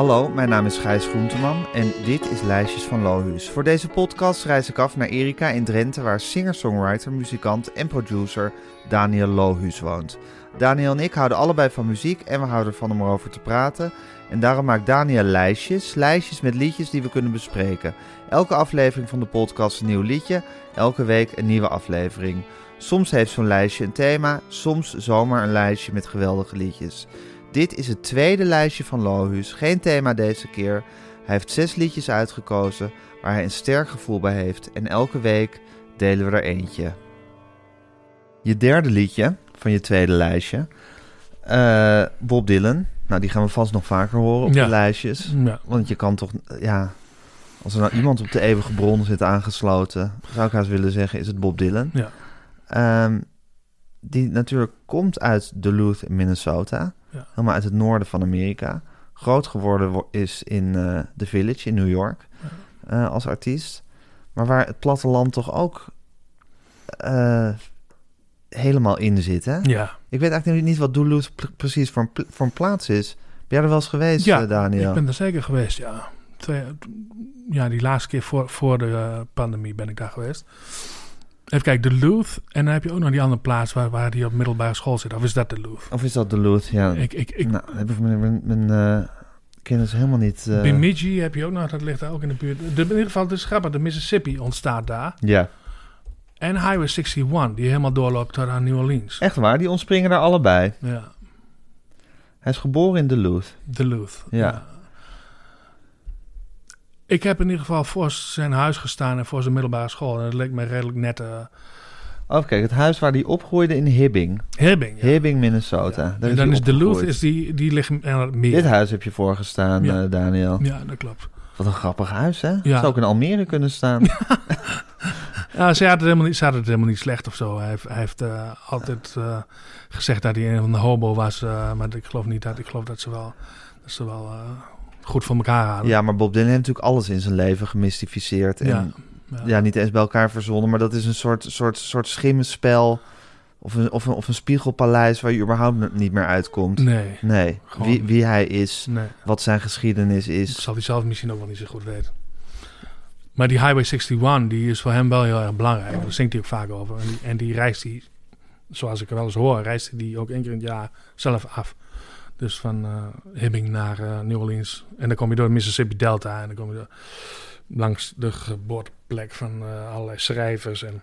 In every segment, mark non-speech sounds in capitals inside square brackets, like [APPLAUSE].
Hallo, mijn naam is Gijs Groenteman en dit is Lijstjes van Lohuus. Voor deze podcast reis ik af naar Erika in Drenthe, waar singer-songwriter, muzikant en producer Daniel Lohuus woont. Daniel en ik houden allebei van muziek en we houden ervan om erover te praten. En daarom maakt Daniel lijstjes, lijstjes met liedjes die we kunnen bespreken. Elke aflevering van de podcast een nieuw liedje, elke week een nieuwe aflevering. Soms heeft zo'n lijstje een thema, soms zomaar een lijstje met geweldige liedjes. Dit is het tweede lijstje van Lohuus, geen thema deze keer. Hij heeft zes liedjes uitgekozen waar hij een sterk gevoel bij heeft en elke week delen we er eentje. Je derde liedje van je tweede lijstje, eh, Bob Dylan. Nou, die gaan we vast nog vaker horen op Ja. de lijstjes. Ja. Want je kan toch, ja, als er nou iemand op de eeuwige bron zit aangesloten, zou ik haast willen zeggen, is het Bob Dylan. Ja. Ehm, die natuurlijk komt uit Duluth in Minnesota, Ja. helemaal uit het noorden van Amerika. Groot geworden wo- is in eh The Village in New York eh, als artiest. Maar waar het platteland toch ook eh, helemaal in zit, hè? Ja, Ik weet eigenlijk niet wat Duluth pre- precies voor een, voor een plaats is. Ben jij er wel eens geweest, ja Daniel? ik ben er zeker geweest, ja. Twee, ja, die laatste keer voor, voor de pandemie ben ik daar geweest. Even kijken, Duluth. En dan heb je ook nog die andere plaats waar, waar die op middelbare school zit. Of is dat Duluth? Of is dat Duluth? Ja. Ik, ik, ik, nou, heb ik mijn, mijn, kennis helemaal niet... eh, Bemidji heb je ook nog, dat ligt daar ook in de buurt. De, in ieder geval, het is grappig, de Mississippi ontstaat daar. Ja, En Highway 61, die helemaal doorloopt tot aan New Orleans. echt waar. Die ontspringen daar allebei. Ja, Hij is geboren in Duluth. Duluth. Ja. Ik heb in ieder geval voor zijn huis gestaan en voor zijn middelbare school. En dat leek me redelijk net... eh Oh, kijk, het huis waar hij opgroeide in Hibbing. Hibbing. ja. Hibbing, Minnesota. Ja. En dan is Duluth, is die, die ligt aan het meer. Dit huis heb je voorgestaan, Ja. eh, Daniel. Ja, dat klopt. Wat een grappig huis, hè? Ja. Zou ook in Almere kunnen staan. [LAUGHS] Ja, ze, hadden het helemaal niet, ze hadden het helemaal niet slecht of zo. Hij heeft, hij heeft eh, altijd eh, gezegd dat hij een hobo was. eh, maar ik geloof niet dat. Ik geloof dat ze wel, dat ze wel eh, goed voor elkaar hadden. ja, maar Bob Dylan heeft natuurlijk alles in zijn leven gemystificeerd. En ja. ja. ja. niet eens bij elkaar verzonnen, maar dat is een soort, soort, soort schimmenspel. Of een, of, een, of een spiegelpaleis waar je überhaupt niet meer uitkomt. Nee, Nee, Gewoon- wie, wie hij is, nee. wat zijn geschiedenis Dat is. zal hij zelf misschien ook wel niet zo goed weten. Maar die Highway 61, die is voor hem wel heel erg belangrijk. Daar zingt hij ook vaak over. En die, en die reist hij, zoals ik wel eens hoor, reist hij die ook één keer in het jaar zelf af. Dus van eh, Hibbing naar eh, New Orleans. En dan kom je door de Mississippi Delta. En dan kom je door, langs de geboorteplek van eh, allerlei schrijvers. En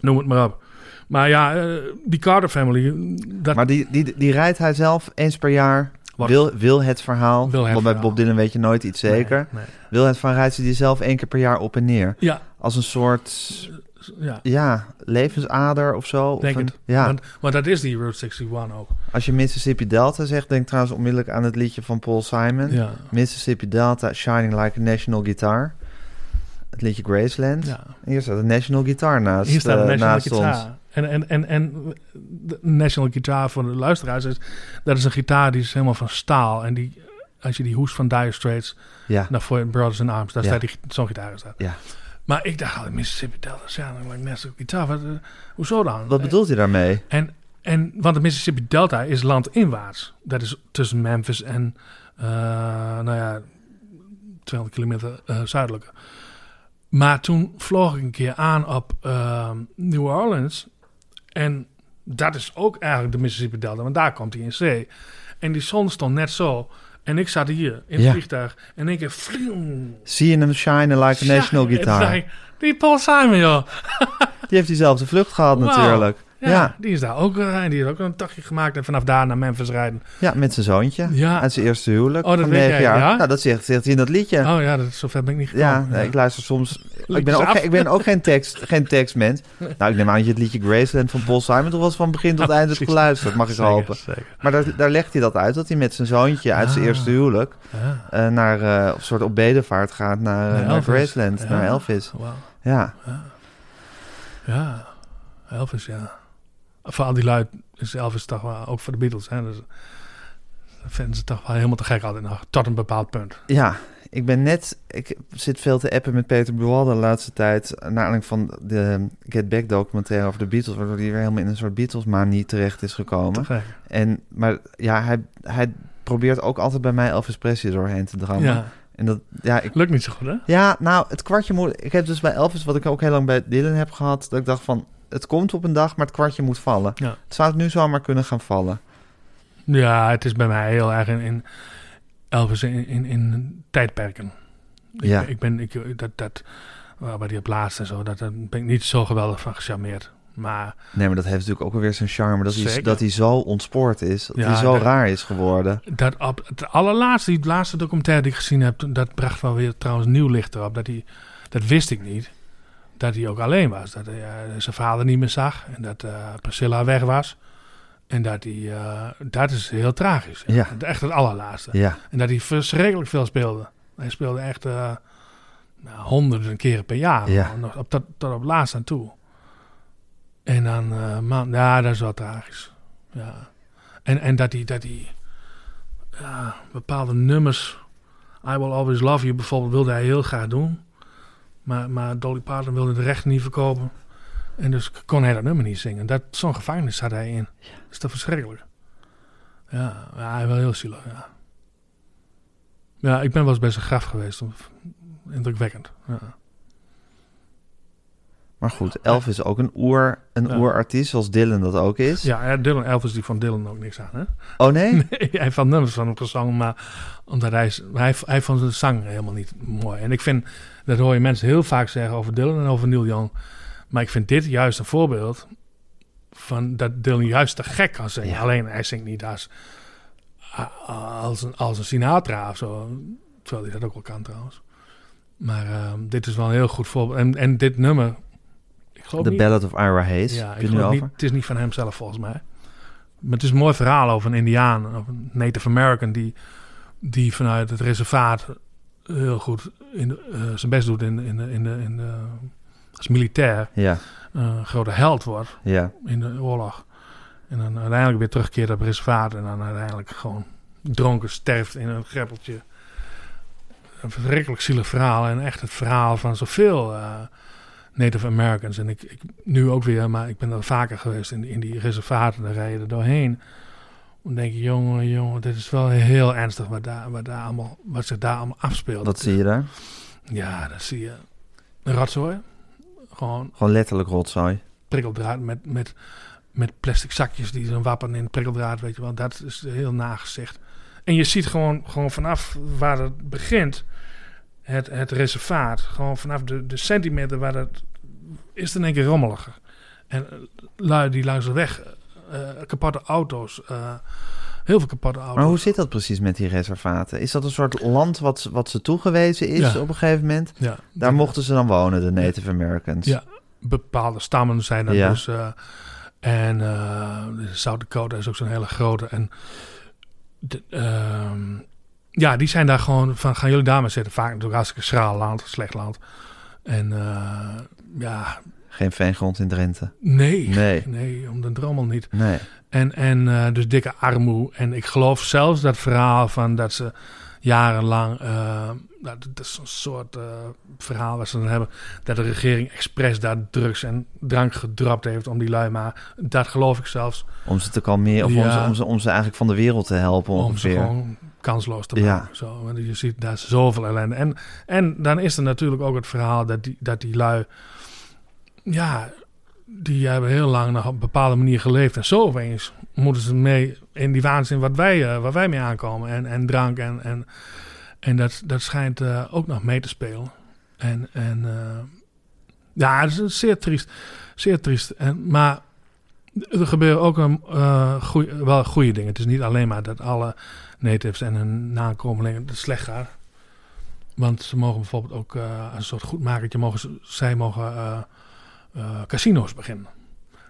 noem het maar op. Maar ja, die Carter family, dat Maar die, die, die rijdt hij zelf eens per jaar. Wat? Wil, wil het verhaal. Wil het want bij. Bob Dylan weet je nooit iets zeker. Nee, nee. Wil het van rijdt hij die zelf één keer per jaar op en neer. Ja, Als een soort ja. ja, levensader of zo. Of Denk een- het. Ja, Want, want dat is die Route 61 ook. als je Mississippi Delta zegt, denk trouwens onmiddellijk aan het liedje van Paul Simon. Ja. Mississippi Delta, Shining Like a National Guitar. Het liedje Graceland. ja. En Hier staat een National Guitar naast, Hier staat eh, een National naast ons. Guitar. En, en, en, en de National Guitar voor de luisteraars is... Dat is een gitaar die is helemaal van staal. En die, als je die hoest van Dire Straits... Ja, naar voor Brothers in Arms, daar Ja. staat die, zo'n gitaar. Staat. ja. Maar ik dacht, Mississippi Delta, sounding like National Guitar. Wat, eh, hoezo dan? Wat bedoelt hij daarmee? En, en, want de Mississippi Delta is landinwaarts. Dat is tussen Memphis en, eh, nou ja, 200 kilometer eh, zuidelijker. Maar toen vloog ik een keer aan op eh, New Orleans. En dat is ook eigenlijk de Mississippi Delta, want daar komt hij in zee. En die zon stond net zo. En ik zat hier in het Ja. vliegtuig. En ik. Zie je hem shinen like a national Ja, guitar? Die Paul Simon, joh. Die heeft diezelfde vlucht gehad natuurlijk. Ja, Ja. die is daar ook. eh, en die heeft ook een dagje gemaakt. En vanaf daar naar Memphis rijden. Ja, met zijn zoontje. Ja. Uit zijn eerste huwelijk. Oh, dat weet jij, jaar. ja? Nou, dat zegt, zegt hij in dat liedje. Oh ja, dat, zover ben ik niet gekomen. ja, ik luister soms. [LAUGHS] Ik ben, ook, af. ik ben ook geen, tekst, geen tekstmens. Nou, ik neem aan dat je het liedje Graceland van Paul Simon toch wel eens van begin tot [LAUGHS] eind hebt geluisterd, mag ik Zeker, hopen. Zeker. Maar daar, daar legt hij dat uit, dat hij met zijn zoontje uit zijn Ah. eerste huwelijk Ja. eh, naar eh, een soort op bedevaart gaat naar, eh, Naar. Graceland, naar Elvis. Ja, Ja. Elvis, ja. Voor al die lui is Elvis toch wel, ook voor de Beatles, hè. Dus, dat vinden ze toch wel helemaal te gek altijd nog. Tot een bepaald punt. ja. Ik ben net, ik zit veel te appen met Peter Buwalda de laatste tijd. Naar aanleiding van de Get Back documentaire over de Beatles, waardoor hij weer helemaal in een soort Beatles-manie terecht is gekomen. Te. En, maar ja, hij, hij probeert ook altijd bij mij Elvis Presley doorheen te drammen. Ja, En dat, ja, ik, lukt niet zo goed, hè? ja, nou, het kwartje moet... Ik heb dus bij Elvis, wat ik ook heel lang bij Dylan heb gehad... dat ik dacht van, het komt op een dag, maar het kwartje moet vallen. Ja. Het zou het nu zomaar kunnen gaan vallen. Ja, het is bij mij heel erg in, in Elvis in, in, in tijdperken. Ik, Ja. ik ben, ik, dat, dat, waar die op laatst en zo, dat, ben ik niet zo geweldig van gecharmeerd. Maar Nee, maar dat heeft natuurlijk ook alweer zijn charme. Dat hij, dat hij zo ontspoord is. Dat Ja, hij zo dat- raar is geworden. dat op het allerlaatste, die laatste documentaire die ik gezien heb, dat bracht wel weer trouwens nieuw licht erop. Dat, hij, dat wist ik niet. Dat hij ook alleen was. Dat hij eh, zijn vader niet meer zag. En dat eh, Priscilla weg was. En dat hij, eh, dat is heel tragisch. Ja. Echt het allerlaatste. Ja, En dat hij verschrikkelijk veel speelde. Hij speelde echt nou, honderden keren per jaar. Ja. Nog op, tot, tot op laatst aan toe. En dan, man, ja, dat is wel tragisch. Ja. En, en dat hij, dat hij ja, bepaalde nummers, I Will Always Love You bijvoorbeeld, wilde hij heel graag doen. Maar, maar Dolly Parton wilde de rechten niet verkopen. En dus kon hij dat nummer niet zingen. Dat, zo'n gevangenis zat hij in. Dat is toch verschrikkelijk. Ja, ja, wel heel zielig, ja. Ja, ik ben wel eens bij zijn graf geweest. Indrukwekkend. Ja. Maar goed. Elvis is ook een, oer, een Ja. oerartiest, zoals Dylan dat ook is. Ja, Dylan Elvis die van Dylan ook niks aan, hè? Oh nee? [LAUGHS] Nee, hij vond nummers van hem gezongen, maar omdat hij, hij, hij vond zijn zang helemaal niet mooi. En ik vind, dat hoor je mensen heel vaak zeggen over Dylan en over Neil Young. Maar ik vind dit juist een voorbeeld van dat Dylan juist te gek kan zingen. Ja. Alleen hij zingt niet als, als, een, als een Sinatra of zo. Terwijl hij dat ook wel kan trouwens. Maar ehm, dit is wel een heel goed voorbeeld. En, en dit nummer, The niet... Ballad of Ira Hayes. Ja, ik het nu geloof over? niet, het is niet van hem zelf volgens mij. Maar het is een mooi verhaal over een Indiaan, of een Native American, die, die vanuit het reservaat heel goed in, de- eh, zijn best doet in, in, de- in, de, in de, als militair. Ja, eh, grote held wordt ja. in de oorlog. En dan uiteindelijk weer terugkeert op het reservaat en dan uiteindelijk gewoon dronken sterft in een greppeltje. Een verschrikkelijk zielig verhaal en echt het verhaal van zoveel eh, Native Americans. En ik, ik nu ook weer, maar ik ben er vaker geweest in, in die reservaten, daar rij je er doorheen. Dan denk je, jongen, jongen, dit is wel heel ernstig wat, daar, wat, daar allemaal, wat zich daar allemaal afspeelt. Wat zie je daar? Ja, dat zie je. Een rotzooi. Gewoon Gewoon letterlijk rotzooi. prikkeldraad met, met, met plastic zakjes die zo'n wappen in prikkeldraad, weet je wel. Dat is heel nagezicht. En je ziet gewoon, gewoon vanaf waar het begint, het, het reservaat, gewoon vanaf de, de centimeter waar dat is het in één keer rommeliger. En eh, lui die langs de weg, eh, kapotte auto's, heel veel kapotte auto's. Maar hoe zit dat precies met die reservaten? Is dat een soort land wat, wat ze toegewezen is Ja. op een gegeven moment? Ja, Daar mochten ze dan wonen, de Native Americans. Ja. bepaalde stammen zijn er Ja. dus. en eh South Dakota is ook zo'n hele grote. En de, ehm, ja, die zijn daar gewoon van, gaan jullie daar maar zitten. Vaak natuurlijk hartstikke schraal land, slecht land. En eh, ja, Geen veengrond in Drenthe. nee, Nee. [LAUGHS] nee, om de drommel niet. Nee. En, en eh, dus dikke armoe. En ik geloof zelfs dat verhaal van dat ze jarenlang... eh, nou, dat is een soort verhaal wat ze dan hebben... dat de regering expres daar drugs en drank gedropt heeft om die lui. Maar dat geloof ik zelfs Om ze te kalmeren, of om, ze, om, ze, om ze eigenlijk van de wereld te helpen om ze ongeveer. gewoon kansloos te Ja. maken. Zo, want je ziet daar is zoveel ellende. En, en dan is er natuurlijk ook het verhaal dat die, dat die lui... Ja, die hebben heel lang nog op een bepaalde manier geleefd. En zo opeens moeten ze mee in die waanzin wat wij, eh, waar wij mee aankomen. En, en drank en, en, en dat, dat schijnt eh, ook nog mee te spelen. En, en eh, ja, het is zeer triest. Zeer triest. En, maar er gebeuren ook een, eh, goeie, wel goede dingen. Het is niet alleen maar dat alle natives en hun nakomelingen slecht gaat. Want ze mogen bijvoorbeeld ook eh, een soort goedmakertje, mogen ze, zij mogen eh, casino's beginnen.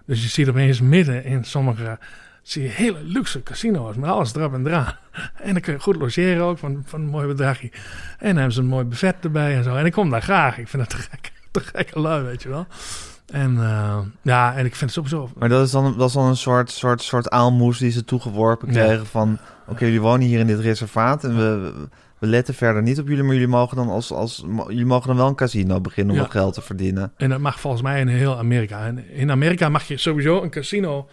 Dus je ziet opeens midden in sommige zie je hele luxe casino's met alles erop en eraan. [LAUGHS] En dan kun je goed logeren ook van, van een mooi bedragje. En dan hebben ze een mooi buffet erbij en zo. En ik kom daar graag. Ik vind dat te gek. [LAUGHS] Te gekke lui, weet je wel. En eh, ja, en ik vind het sowieso... Maar dat is dan, dat is dan een soort, soort, soort aalmoes die ze toegeworpen Ja. kregen van... Oké, jullie wonen hier in dit reservaat en we, we letten verder niet op jullie... maar jullie mogen dan, als, als, jullie mogen dan wel een casino beginnen om Ja. wat geld te verdienen. En dat mag volgens mij in heel Amerika. En in Amerika mag je sowieso een casino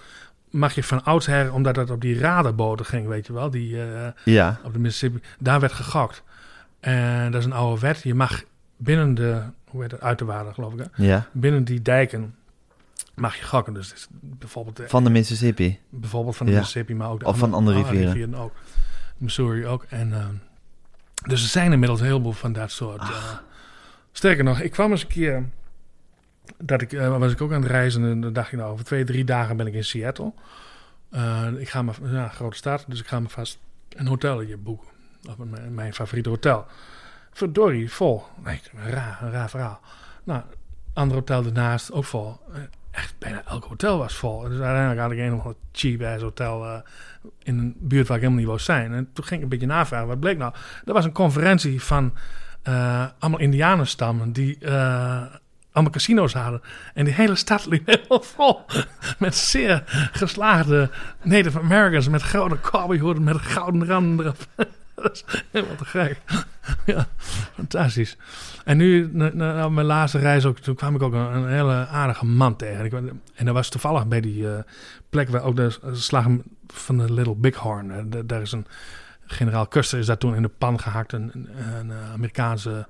mag je van oudsher, omdat het op die radarboten ging, weet je wel, die eh, Ja. op de Mississippi, daar werd gegokt. En dat is een oude wet. Je mag binnen de, hoe heet het, uit de water geloof ik, hè? Ja. binnen die dijken mag je gokken. Dus bijvoorbeeld, de- Van de Mississippi. bijvoorbeeld van de Ja. Mississippi, maar ook de Of van andere rivieren. ook. Missouri ook. En, ehm, dus er zijn inmiddels een heleboel van dat soort. eh, sterker nog, ik kwam eens een keer. Dat ik, eh, was ik ook aan het reizen en dan dacht ik nou, over twee, drie dagen ben ik in Seattle. Eh, ik ga me, ja, grote stad, dus ik ga me vast een hotelletje boeken. Of mijn, mijn favoriete hotel. Verdorie, vol. Nee, raar, een raar verhaal. Nou, ander hotel ernaast, ook vol. Eh, Echt bijna elk hotel was vol. Dus uiteindelijk had ik een of ander cheap-ass hotel eh, in een buurt waar ik helemaal niet wou zijn. En toen ging ik een beetje navragen. Wat bleek nou? Er was een conferentie van eh, allemaal indianenstammen die allemaal casino's hadden. En die hele stad liep [LAUGHS] helemaal vol. Met zeer geslaagde Native Americans met grote cowboyhoeden met gouden randen erop. [LAUGHS] Dat is helemaal te gek. [LAUGHS] ja, fantastisch. En nu, na, na- mijn laatste reis ook, toen kwam ik ook een, hele aardige man tegen. En dat was toevallig bij die eh, plek waar ook de slag van de Little Bighorn. da- daar is een generaal Custer is daar toen in de pan gehakt. Een, een, eh, Amerikaanse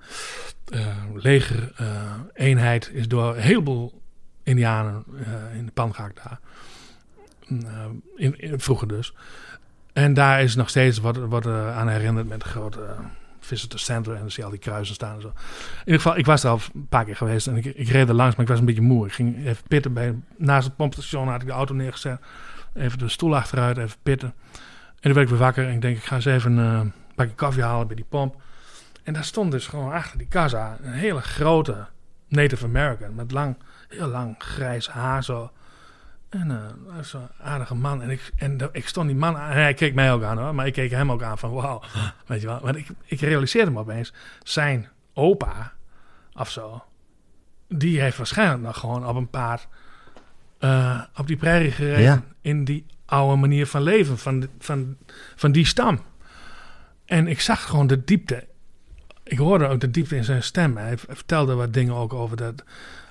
eh leger eh, eenheid is door een heleboel Indianen in de pan gehakt daar. Mm, in, vroeger dus. En daar is nog steeds wat, wat eh, aan herinnerd met een grote eh, visitor center. En dan zie je al die kruisen staan en zo. In ieder geval, ik was daar al een paar keer geweest. En ik, ik reed er langs, maar ik was een beetje moe. Ik ging even pitten. Bij, naast het pompstation had ik de auto neergezet. Even de stoel achteruit, even pitten. En toen werd ik weer wakker. En ik denk, ik ga eens even eh, een bakje koffie halen bij die pomp. En daar stond dus gewoon achter die kassa een hele grote Native American. Met lang, heel lang grijs haar zo. En eh, dat is een aardige man. En, ik, en ik stond die man aan. En hij keek mij ook aan hoor. Maar ik keek hem ook aan van wauw. [LAUGHS] Weet je wel. Want ik, ik realiseerde me opeens. Zijn opa of zo. Die heeft waarschijnlijk nog gewoon op een paard. eh, op die prairie gereden. Ja. In die oude manier van leven. Van, van, van die stam. En ik zag gewoon de diepte. Ik hoorde ook de diepte in zijn stem. Hij vertelde wat dingen ook over dat,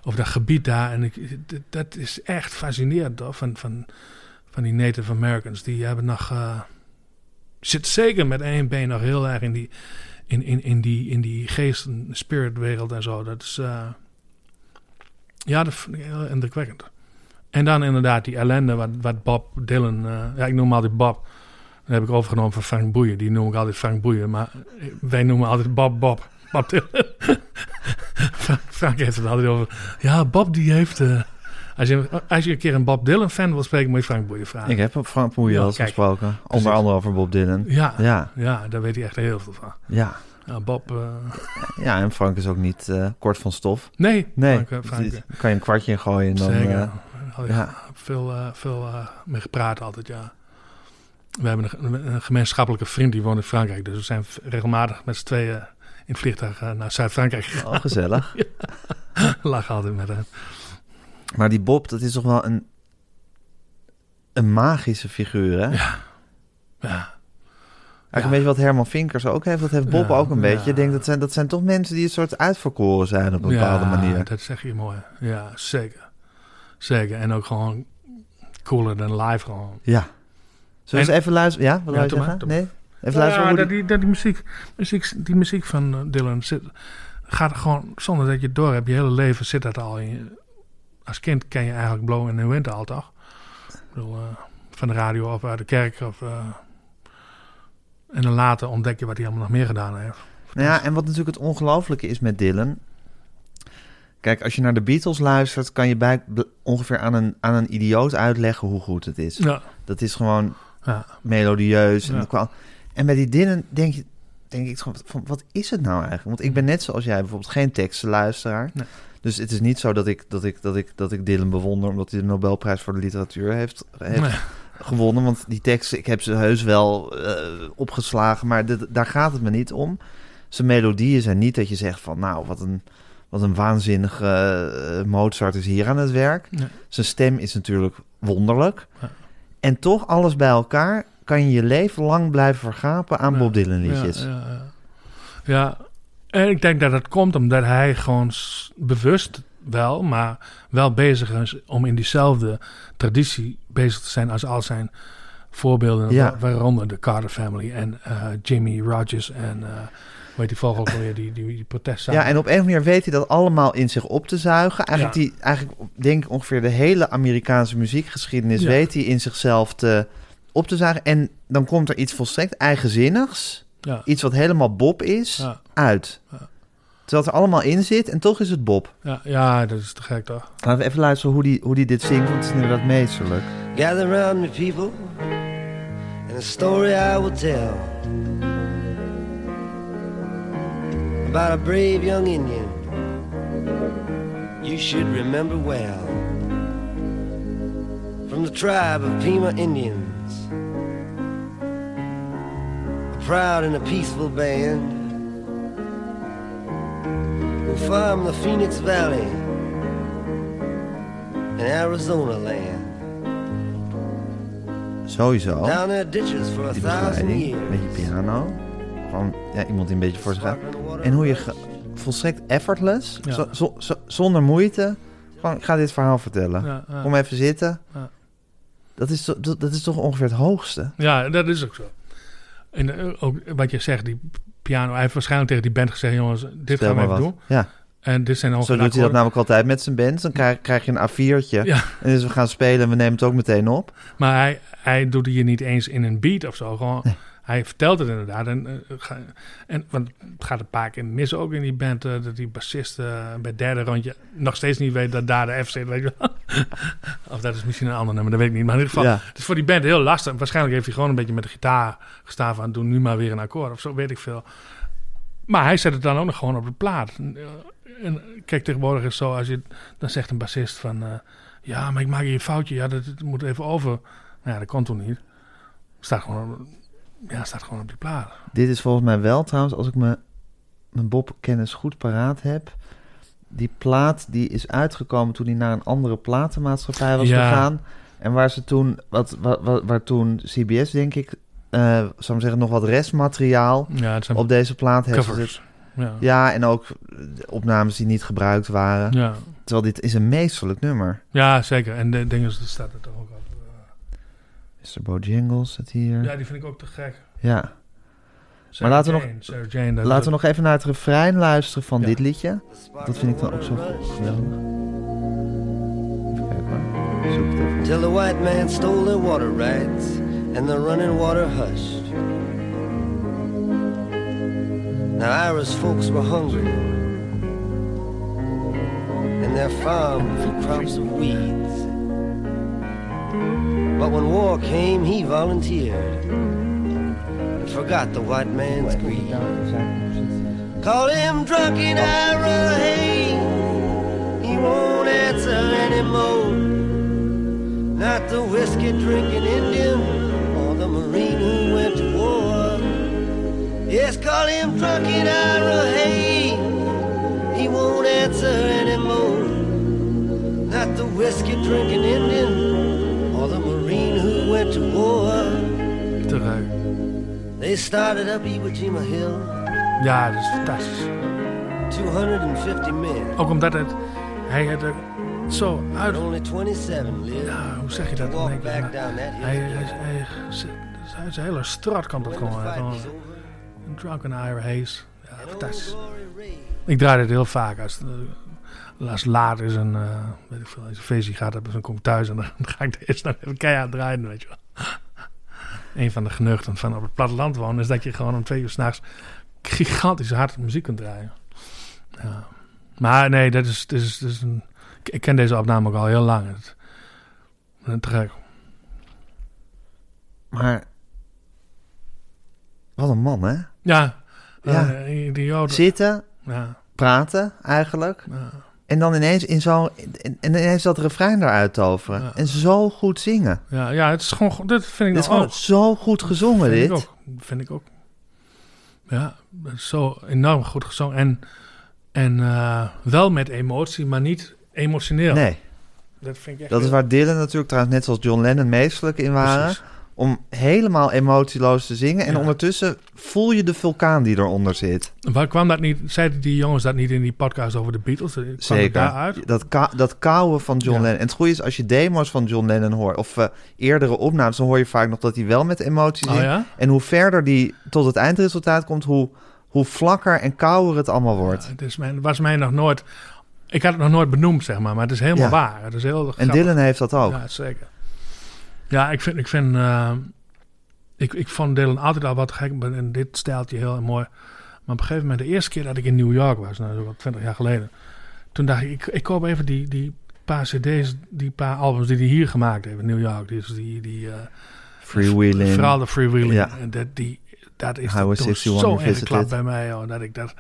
over dat gebied daar. En ik, dat is echt fascinerend hoor. Van, van, van die Native Americans. Die hebben nog. eh zit zeker met één been nog heel erg in die, in, in, in die, in die geest- en spiritwereld en zo. Dat is. eh, ja, dat vind ik heel indrukwekkend. En dan inderdaad die ellende wat, wat Bob Dylan. eh, ja, ik noem altijd Bob. Dat heb ik overgenomen van Frank Boeien. Die noem ik altijd Frank Boeien. Maar wij noemen altijd Bob Bob. Bob Dylan. [LAUGHS] Frank, Frank heeft het altijd over. Ja, Bob die heeft. eh, als, je, als je een keer een Bob Dylan fan wil spreken, moet je Frank Boeien vragen. Ik heb op Frank Ja, al gesproken. Onder Precies. andere over Bob Dylan. Ja, ja. Ja, daar weet hij echt heel veel van. ja. Ja, Bob. eh, Ja, en Frank is ook niet eh, kort van stof. nee, Nee, Frank, Frank, kan je een kwartje in gooien en dan... zeker. ja. Veel, veel mee gepraat altijd, ja. We hebben een, een gemeenschappelijke vriend die woont in Frankrijk. Dus we zijn regelmatig met z'n tweeën in het vliegtuig eh, naar Zuid-Frankrijk gegaan. oh, gezellig. [LAUGHS] Lach altijd met hem. Maar die Bob, dat is toch wel een, een magische figuur, hè? Ja, Eigenlijk een beetje wat Herman Vinkers ook heeft. Dat heeft Bob Ja, ook een beetje. ja. Ik denk dat zijn, dat zijn toch mensen die een soort uitverkoren zijn op een bepaalde Ja, manier. dat zeg je mooi. Ja, zeker. Zeker. En ook gewoon cooler dan live gewoon. Ja. Zullen we En- eens even luisteren? Ja, wat Ja, wil je maar, Nee? Even luisteren ja, dat die... dat die, muziek, muziek, die muziek van eh, Dylan zit, gaat gewoon zonder dat je het door hebt. Je hele leven zit dat al in je. Als kind ken je eigenlijk Blow in the Winter al, toch? Ik bedoel, eh, van de radio of uit de kerk. Of, eh, en dan later ontdek je wat hij allemaal nog meer gedaan heeft. Nou ja, en wat natuurlijk het ongelooflijke is met Dylan... Kijk, als je naar de Beatles luistert... kan je bij, ongeveer aan een, aan een idioot uitleggen hoe goed het is. Ja, Dat is gewoon ja, melodieus. En, Ja. qua- en bij die Dylan denk, je, denk ik gewoon van, wat is het nou eigenlijk? Want ik ben net zoals jij bijvoorbeeld geen tekstenluisteraar. Nee. Dus het is niet zo dat ik, dat, ik, dat, ik, dat ik Dylan bewonder... omdat hij de Nobelprijs voor de literatuur heeft, heeft Nee. gewonnen. Want die teksten, ik heb ze heus wel eh, opgeslagen... maar daar gaat het me niet om. Zijn melodieën zijn niet dat je zegt van... nou, wat een, wat een waanzinnige eh, Mozart is hier aan het werk. Nee. Zijn stem is natuurlijk wonderlijk. Ja. En toch, alles bij elkaar... kan je je leven lang blijven vergapen aan Ja. Bob Dylan liedjes. Ja, ja, ja. ja, en ik denk dat het komt omdat hij gewoon bewust wel, maar wel bezig is om in diezelfde traditie bezig te zijn als al zijn voorbeelden, waaronder de Carter Family en eh, Jimmy Rogers en eh hoe heet die vogel ook alweer, die, die, die. Ja, en op een of andere manier weet hij dat allemaal in zich op te zuigen. Eigenlijk, Ja. die, eigenlijk denk ik ongeveer de hele Amerikaanse muziekgeschiedenis Ja. weet hij in zichzelf te, op te zuigen. En dan komt er iets volstrekt eigenzinnigs, ja, iets wat helemaal Bob is, ja, uit. Ja. Terwijl het er allemaal in zit en toch is het Bob. ja, ja, dat is te gek toch? Laten we even luisteren hoe die, hoe die dit zingt, want het is inderdaad meesterlijk. Gather round me, people, and a story I will tell about a brave young Indian you should remember well. From the tribe of Pima Indians, a proud and a peaceful band who farm the Phoenix Valley in Arizona land. Sowieso. Down their ditches for a thousand years. piano. Gewoon ja, iemand die een beetje voor zich gaat. En hoe je volstrekt effortless, Ja. zo- zo- zo- zonder moeite, gewoon ik ga dit verhaal vertellen. Ja, ja. Kom even zitten. Ja. Dat, is, dat, dat is toch ongeveer het hoogste? Ja, dat is ook zo. En eh, ook wat je zegt, die piano. Hij heeft waarschijnlijk tegen die band gezegd: jongens, dit Stel gaan we even wat. doen. Ja, En dit zijn zo ongeveer doet hij dat namelijk altijd met zijn band. Dan krijg, krijg je een A4'tje. Ja. En dus we gaan spelen en we nemen het ook meteen op. Maar hij, hij doet hier niet eens in een beat of zo. Gewoon, Nee. Hij vertelt het inderdaad. En, eh, en, want het gaat een paar keer mis ook in die band. eh, dat die bassist eh, bij het derde rondje nog steeds niet weet dat daar de F zit. Weet je wel. [LAUGHS] of dat is misschien een ander nummer, dat weet ik niet. Maar in ieder geval, Ja. het is voor die band heel lastig. Waarschijnlijk heeft hij gewoon een beetje met de gitaar gestaan van... doe nu maar weer een akkoord of zo, weet ik veel. Maar hij zet het dan ook nog gewoon op de plaat. En, kijk, tegenwoordig is het zo, als je, dan zegt een bassist van... ja, maar ik maak hier een foutje. Ja, dat, dat moet even over. Nou ja, dat kon toen niet. Staat gewoon, ja, staat gewoon op die plaat. Dit is volgens mij wel trouwens, als ik me, mijn Bob-kennis goed paraat heb... Die plaat die is uitgekomen toen hij naar een andere platenmaatschappij was Ja. gegaan. En waar ze toen, wat, wat, wat- waar toen CBS denk ik, eh zou ik zeggen, nog wat restmateriaal Ja, op deze plaat heeft gezet. Ja. Ja, en ook opnames die niet gebruikt waren. Ja. Terwijl dit is een meesterlijk nummer. ja, zeker. En de dingen staat er toch ook op. Mr. Bojangles zit hier. Ja, die vind ik ook te gek. Ja. Sarah laten we Jane, Sarah Jane, dat Laten we nog even naar het refrein luisteren van Ja. dit liedje. Dat vind ik dan ook zo geweldig. Even kijken hoor. Zoek het even. Till the white man stole their water rights and the running water hushed. Now Ira's folks were hungry and their farm grew crops of weeds. But when war came, he volunteered and forgot the white man's greed. Call him drunken Ira, hey, he won't answer anymore. Not the whiskey drinking Indian or the Marine who went to war. Yes, call him drunken Ira, hey, he won't answer anymore. Not the whiskey drinking Indian war. They started up Iwo Jima Hill, Ja, dat is fantastisch. 250 men, Ook omdat het, hij het er zo uit... only 27 lived. Ja, hoe zeg je dat? ik, back down that hij, hill. hij, hij, hij, zijn hele straat When the gewoon een Drunken Ira Hayes. Ja, fantastisch. Ik draai dit heel vaak. Als, uh, als laat is een, eh, weet ik veel, als een feestje gaat, dan kom ik thuis en dan ga ik de eerste nog even keihard draaien, weet je wel. Een van de geneugten van op het platteland wonen is dat je gewoon om twee uur s'nachts gigantisch hard muziek kunt draaien. Ja. Maar nee, dat is, dat is, dat is een, ik- ken deze opname ook al heel lang. Het, een. Maar wat een man, hè? Ja, Ja. Joden. Zitten, Ja, praten eigenlijk. ja. En dan ineens in zo'n... En en ineens dat refrein eruit toveren. Ja. En zo goed zingen. Ja, ja, het is gewoon, dit vind ik is nog gewoon ook. zo goed gezongen, dit. Ik vind ik ook. Ja, dat zo enorm goed gezongen. En, en eh, wel met emotie, maar niet emotioneel. Nee, Dat vind ik echt dat is waar Dylan natuurlijk trouwens net zoals John Lennon meestelijk in waren. Precies. Om helemaal emotieloos te zingen. En Ja. ondertussen voel je de vulkaan die eronder zit. Waar kwam dat niet? Zeiden die jongens dat niet in die podcast over de Beatles? Kwam Zeker. daaruit? Dat, ka dat kauwen van John Ja. Lennon. En het goede is, als je demo's van John Lennon hoort... of eh, eerdere opnames, dan hoor je vaak nog dat hij wel met emotie Oh zingt. ja? En hoe verder die tot het eindresultaat komt... hoe, hoe vlakker en kouder het allemaal wordt. Het is mij, was mij nog nooit... Ik had het nog nooit benoemd, zeg maar. Maar het is helemaal waar. Het is heel En. Dylan heeft dat ook. Ja, zeker. Ja, ik vind... Ik, vind eh, ik, ik vond Dylan altijd al wat gek. En dit stijltje heel mooi. Maar op een gegeven moment, de eerste keer dat ik in New York was... Nou, is wel 20 jaar geleden. Toen dacht ik, ik, ik koop even die, die paar cd's... Die paar albums die hij hier gemaakt heeft in New York. Dus die... die eh, Freewheeling. Vooral de freewheeling. Ja. En dat, die, dat is Highway toch 61 zo ingeklapt bij mij. Dat ik dat,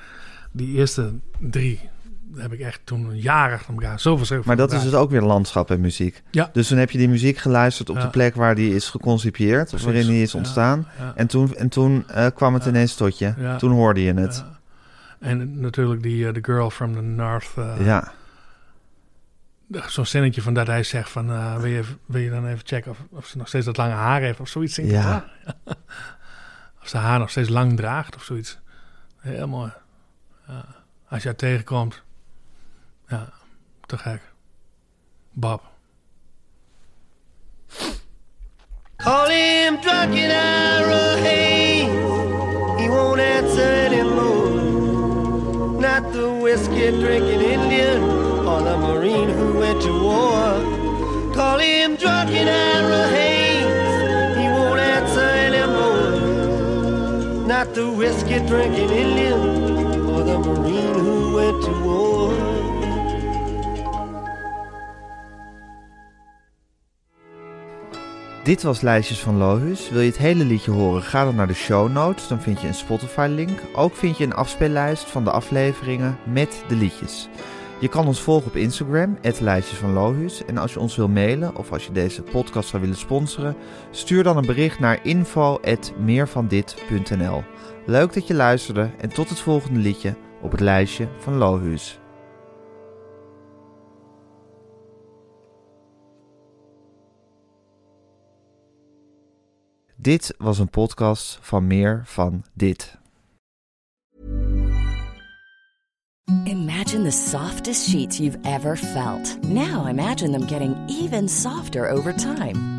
die eerste drie heb ik echt toen een jaar achter elkaar zo verschrikkelijk Maar dat is dus ook weer landschap en muziek. Ja. Dus toen heb je die muziek geluisterd op Ja. de plek waar die is geconcipieerd. Precies. Waarin die is ontstaan. ja. En toen, en toen eh, kwam het ineens tot je. Ja. Toen hoorde je het. Ja. En natuurlijk die eh, The Girl from the North. eh, Ja. Zo'n zinnetje van dat hij zegt van... wil, je, wil je dan even checken of, of ze nog steeds dat lange haar heeft of zoiets? Ja. [LAUGHS] of ze haar nog steeds lang draagt of zoiets. Heel mooi. Ja. Als je haar tegenkomt. Ja, te gek. Bob. Call him drunken Ira Haynes. He won't answer anymore. Not the whiskey drinking Indian or the Marine who went to war. Call him drunken Ira Haynes. He won't answer anymore. Not the whiskey drinking Indian or the Marine who went to war. Dit was Lijstjes van Lohuus. Wil je het hele liedje horen? Ga dan naar de show notes. Dan vind je een Spotify-link. Ook vind je een afspeellijst van de afleveringen met de liedjes. Je kan ons volgen op Instagram, Lijstjes van Lohuus. En als je ons wil mailen of als je deze podcast zou willen sponsoren, stuur dan een bericht naar info.meervandit.nl. Leuk dat je luisterde en tot het volgende liedje op het lijstje van Lohuus. Dit was een podcast van meer van dit. Imagine the softest sheets you've ever felt. Now imagine them getting even softer over time.